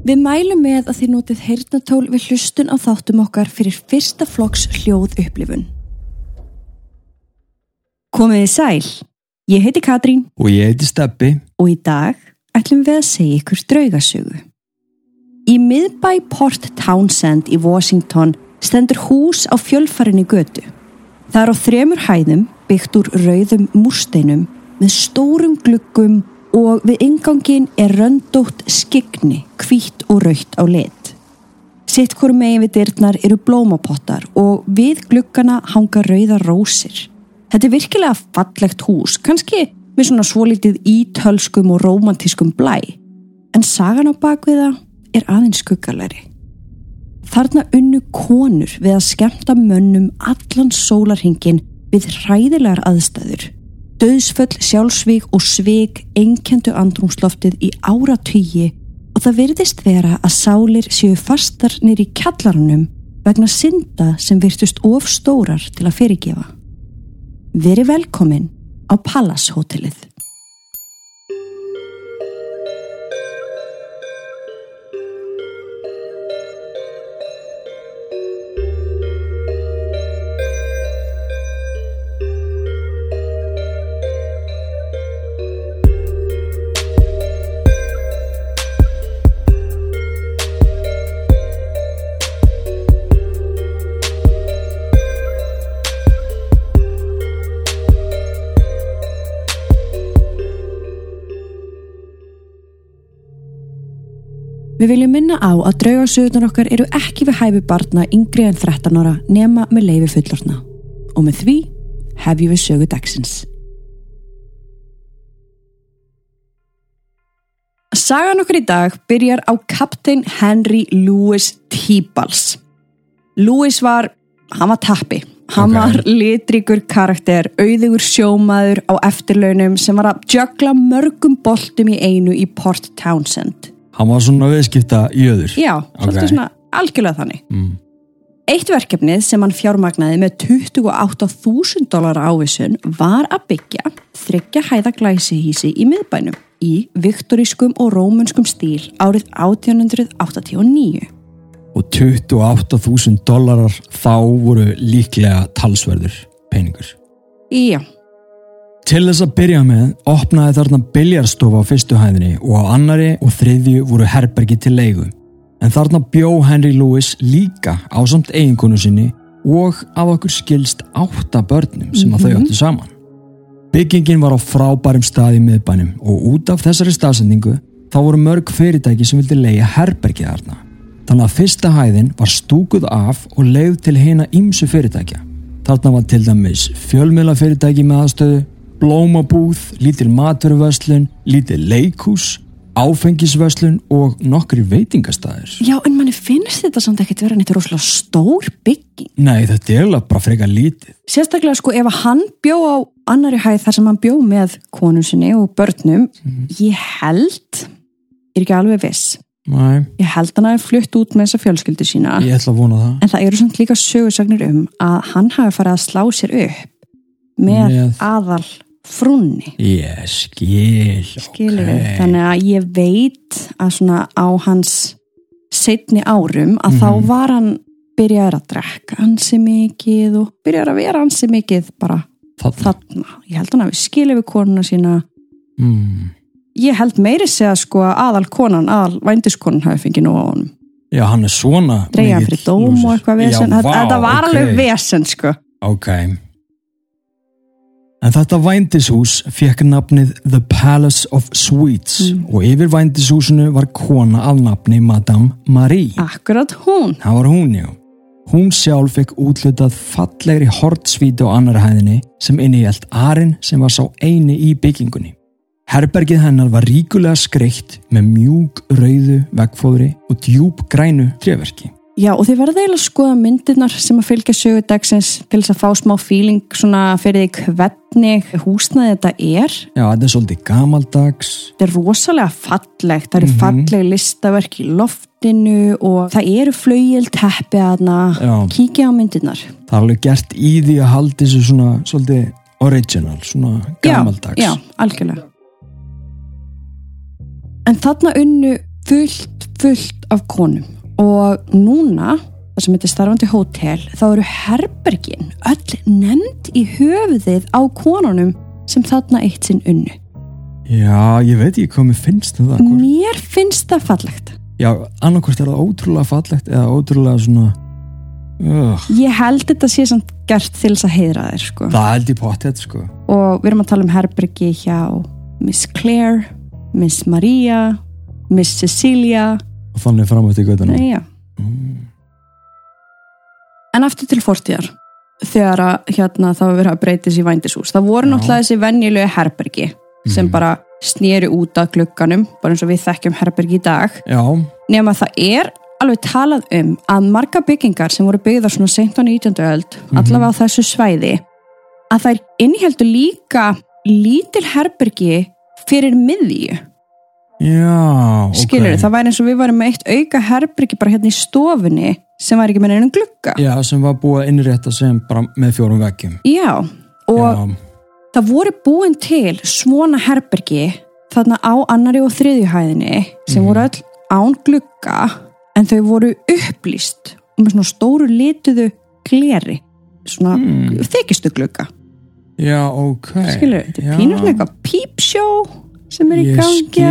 Við mælum með að þið notið heyrnatól við hlustun á þáttum okkar fyrir fyrsta flokks hljóð upplifun. Komiði sæl, ég heiti Katrín Og ég heiti Steppi. og í dag ætlum við að segja ykkur draugasögu. Í miðbæ Port Townsend í Washington stendur hús á fjölfarinni götu. Það er á þremur hæðum byggt úr rauðum múrsteinum með stórum gluggum og við ingangin er röndótt skigni, hvítt og rautt á lit. Sitt hverju megin við dyrnar eru blómapottar og við gluggana hanga rauða rósir. Þetta er virkilega fallegt hús, kannski með svona svolítið ítölskum og rómantískum blæ. En sagan á bakviða er aðeins skuggalæri. Þarna unnu konur við að skemmta mönnum allan sólarhingin við hræðilegar aðstæður. Döðsföll, sjálfsvík og svik einkendu andrumsloftið í áratugi og það virðist vera að sálir séu fastar nýri kjallarunum vegna synda sem virtust of stórar til að fyrirgefa. Veri velkomin á Palace hótelið. Við viljum minna á að draugarsöðunar okkar eru ekki við hæfi barna yngri en 13 ára nema með leifi fullorna. Og með því hefjum við sögu dagsins. Sagan okkar í dag byrjar á kaptein Henry Louis Tíbals. Louis var, hann var tappi. Hann Ok. var litrikur karakter, auðugur sjómaður á eftirlaunum sem var að jökla mörgum boltum í einu í Port Townsend. Hann var svona viðskipta jöður. Já, svolítið Ok. svona algjörlega þannig. Mm. Eitt verkefnið sem hann fjármagnaði með 28.000 dólar ávísun var að byggja þryggja hæða glæsihísi í miðbænum í viktorískum og rómunskum stíl árið 1889. Og 28.000 dólarar þá voru líklega talsverður peningur. Já, Til þess að byrja með opnaði þarna biljarstofa á fyrstu hæðinni og á annari og þriðju voru herbergi til leigu. En þarna bjó Henry Lewis líka á samt eiginkonu sinni og af okkur skilst átta börnum sem að þau áttu saman. Byggingin var á frábærum stað í miðbænum og út af þessari staðsendingu þá voru mörg fyrirtæki sem vildi leia herbergi þarna. Þannig að fyrsta hæðin var stúkuð af og leið til heina ímsu fyrirtækja. Þarna var til dæmis fjölmiðla fyrirtæki með aðstöðu, blómabúð, lítil maturvöslun, lítil leikhús, áfengisvöslun og nokkri veitingastæðir. já, en manni finnst þetta samt ekkert vera neitt rosalega stór bygging. Nei, þetta er alveg bara frekar lítið. Sérstaklega sko ef hann bjó á annari hæð þar sem hann bjó með konu sinni og börnum, ég held, er ekki alveg viss, Nei, ég held hann að hafi flutt út með þessa fjölskyldu sína. ég ætla að vona það. En það eru samt líka sögursagnir um að hann hafi farið að slá sér upp með, Með- aðal frunni. Ég skil, Skilur ok. Þannig að ég veit að svona á hans setni árum að þá Mhm. var hann byrjaður að drekka ansi mikið og byrjaður að vera ansi mikið bara Þarna. þarna. Ég held hann að við skilja við konuna sína. Mm. Ég held meiri segja sko að aðal konan, aðal vændiskonan hafi fengið nú á honum. Já, hann er svona Dreigja fyrir dóm og eitthvað vesen. Þetta, var ok. alveg vesen sko. Ok. En þetta vændishús fekk nafnið The Palace of Sweets Mm. og yfir vændishúsinu var kona af nafni Madame Marie. Akkurat hún. Það var hún, já. Hún sjálf fekk útlutað fallegri hortsvíti á annar hæðinni sem inni í allt arinn sem var sá eini í byggingunni. Herbergið hennar var ríkulega skreitt með mjúk rauðu veggfóðri og djúb grænu trefverki. Já og þið verða eiginlega að skoða myndirnar sem að fylgja sögu dagsins til þess að fá smá feeling svona fyrir því hvernig húsnaði þetta er. Já, þetta er svolítið gamaldags. Þetta er rosalega fallegt, það eru Mhm. falleg listaverk í loftinu og það eru flaugjel teppi aðna. Já. Kíkja á myndirnar. Það er alveg gert í því að haldi þessu svona svolítið original, svona gamaldags. Já, já, algjörlega. En þarna unnu fullt, fullt af konum og núna það sem heitir starfandi hótel þá eru herbergin öll nefnd í höfuðið á konunum sem þarna eitt sinn unnu. Já, ég veit ekki hvað mér finnst um það hvort- mér finnst það fallegt. Já, annarkvort er það ótrúlega fallegt eða ótrúlega svona uh, ég held þetta sé samt gert til þess að heiðra þér sko. Það held ég pottet sko. Og við erum að tala um herbergi hjá Miss Claire Miss Maria Miss Cecilia og þannig fram eftir göttuna Nei, mm. en aftur til fortíðar þegar að hérna það var verið að breytis í vændishús það voru Já. náttúrulega þessi venjulegu herbergi sem Mhm. bara snýri út að glugganum bara eins og við þekkjum herbergi í dag Já, nema það er alveg talað um að marga byggingar sem voru byggðar svona seint á 19. öld Mhm. allavega á þessu svæði að þær innheldu líka lítil herbergi fyrir miðju já, ok. Skilur það væri eins og við varum með eitt auka herbergi bara hérna í stofunni sem var ekki með einhvern glugga. Já, sem var búið að innrétta sem bara með fjórum veggjum. Já, og Já, það voru búin til svona herbergi þarna á annari og þriðjuhæðinni sem Mhm. voru öll án glugga en þau voru upplýst og með svona stóru lituðu gleri svona Mm. þykistu glugga. Já, ok. Skilur, þetta er pínur svona eitthvað pípsjó sem er í gangi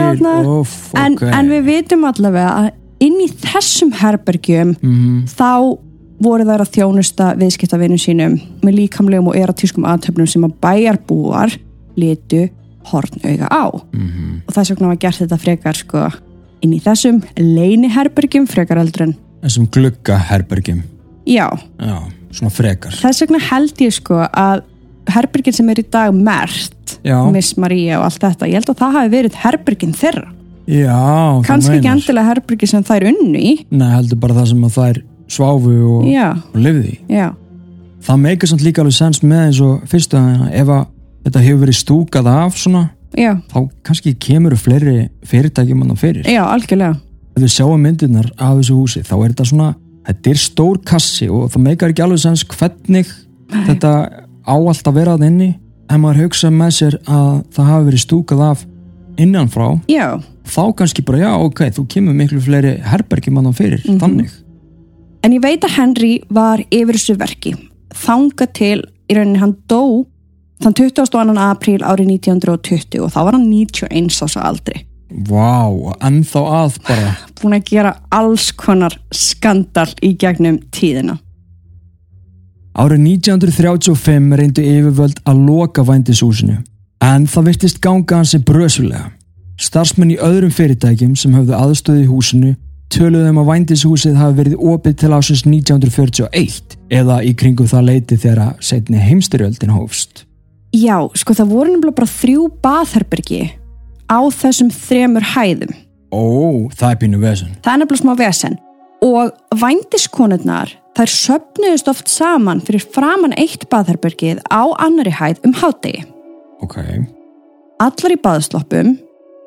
óf, en, en við vitum allavega að inn í þessum herbergjum Mhm. þá voru þær að þjónusta viðskiptavinum sínum með líkamlegum og eratískum aðtöfnum sem að bæjarbúar litu hornauga á. Mhm. og þess vegna var gert þetta frekar sko inn í þessum leiniherbergjum frekar eldur en Þessum gluggaherbergjum. Já, Já, svona frekar. Þess vegna held ég sko að herbergin sem er í dag mert Já, Miss Maria og allt þetta, ég held að það hafi verið herbergin þeirra, já þú kannski ekki endilega herbergin sem þær unnu í. Nei, heldur bara það sem að þær sváfu og, og lifði í. Já, Það meikar samt líka alveg sens með eins og fyrstu að ef að þetta hefur verið stúkað af svona já. þá kannski kemur fleiri fyrirtækjum hann fyrir. já, algjörlega. Ef við sjáum myndirnar af þessu húsi þá er þetta svona, þetta er stór kassi og það meikar ekki alveg sens hvernig þetta á allt að vera að inni en maður hugsa með sér að það hafi verið stúkað af innan frá já, þá kannski bara já ok, þú kemur miklu fleiri herbergjum hann fyrir, Mhm. þannig En ég veit að Henry var yfir þessu verki þanga til í rauninni hann dó þann 22. apríl árið 1920 og þá var hann 91 ás að aldri. Vá, og ennþá að bara Búin að gera alls konar skandal í gegnum tíðina. Árið 1935 reyndu yfirvöld að loka vændishúsinu en það virtist ganga hansi brösulega. Starfsmenn í öðrum fyrirtækjum sem höfðu aðstöði í húsinu töluðu um að vændishúsið hafi verið opið til ásins 1941 eða í kringum það leiti þegar að setni heimstyrjöldin hófst. Já, sko það voru nefnilega bara þrjú baðherbergi á þessum þremur hæðum. Ó, það er pínu vesen. Það er nefnilega smá vesen og vændiskonurnar þær söpnuðust oft saman fyrir framann eitt baðherbergið á annari hæð um hádegi. Ok, allar í baðsloppum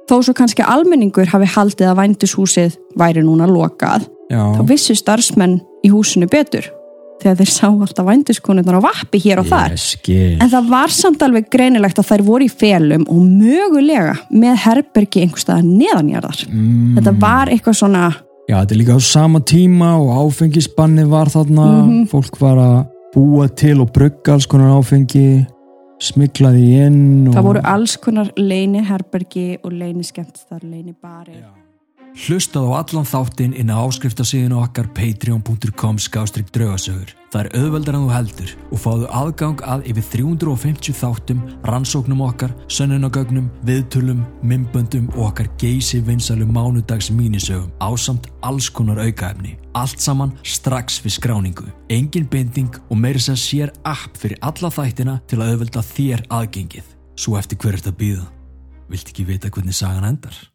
þó svo kannski almenningur hafi haldið að vændishúsið væri núna lokað já, þá vissu starfsmenn í húsinu betur þegar þeir sá alltaf vændiskonurnar á vappi hér og þar. Ég skil. en það var samt alveg greinilegt að þær voru í felum og mögulega með herbergi einhverstaðar neðanjarðar. Mm, þetta var eitthvað svona Já, þetta er líka á sama tíma og áfengisbanni var þarna, Mhm. fólk var að búa til og brugga alls konar áfengi, smiklaði inn og... það voru alls konar leini herbergi og leini skemmtistar, leini bari Hlustað á allan þáttinn inn á áskriftasíðinu okkar patreon.com skástrík draugasögur. Það er auðveldar en þú heldur og fáðu aðgang að yfir 350 þáttum, rannsóknum okkar, sönnunagögnum, viðtölum, mymböndum og okkar geysi vinsalu mánudags mínisögum ásamt alls konar aukaefni. Allt saman strax við skráningu. Engin binding og meiri sem sér app fyrir alla þættina til að auðvelda þér aðgengið. Svo eftir hver er þetta býða? Vilt ekki vita hvernig sagan endar?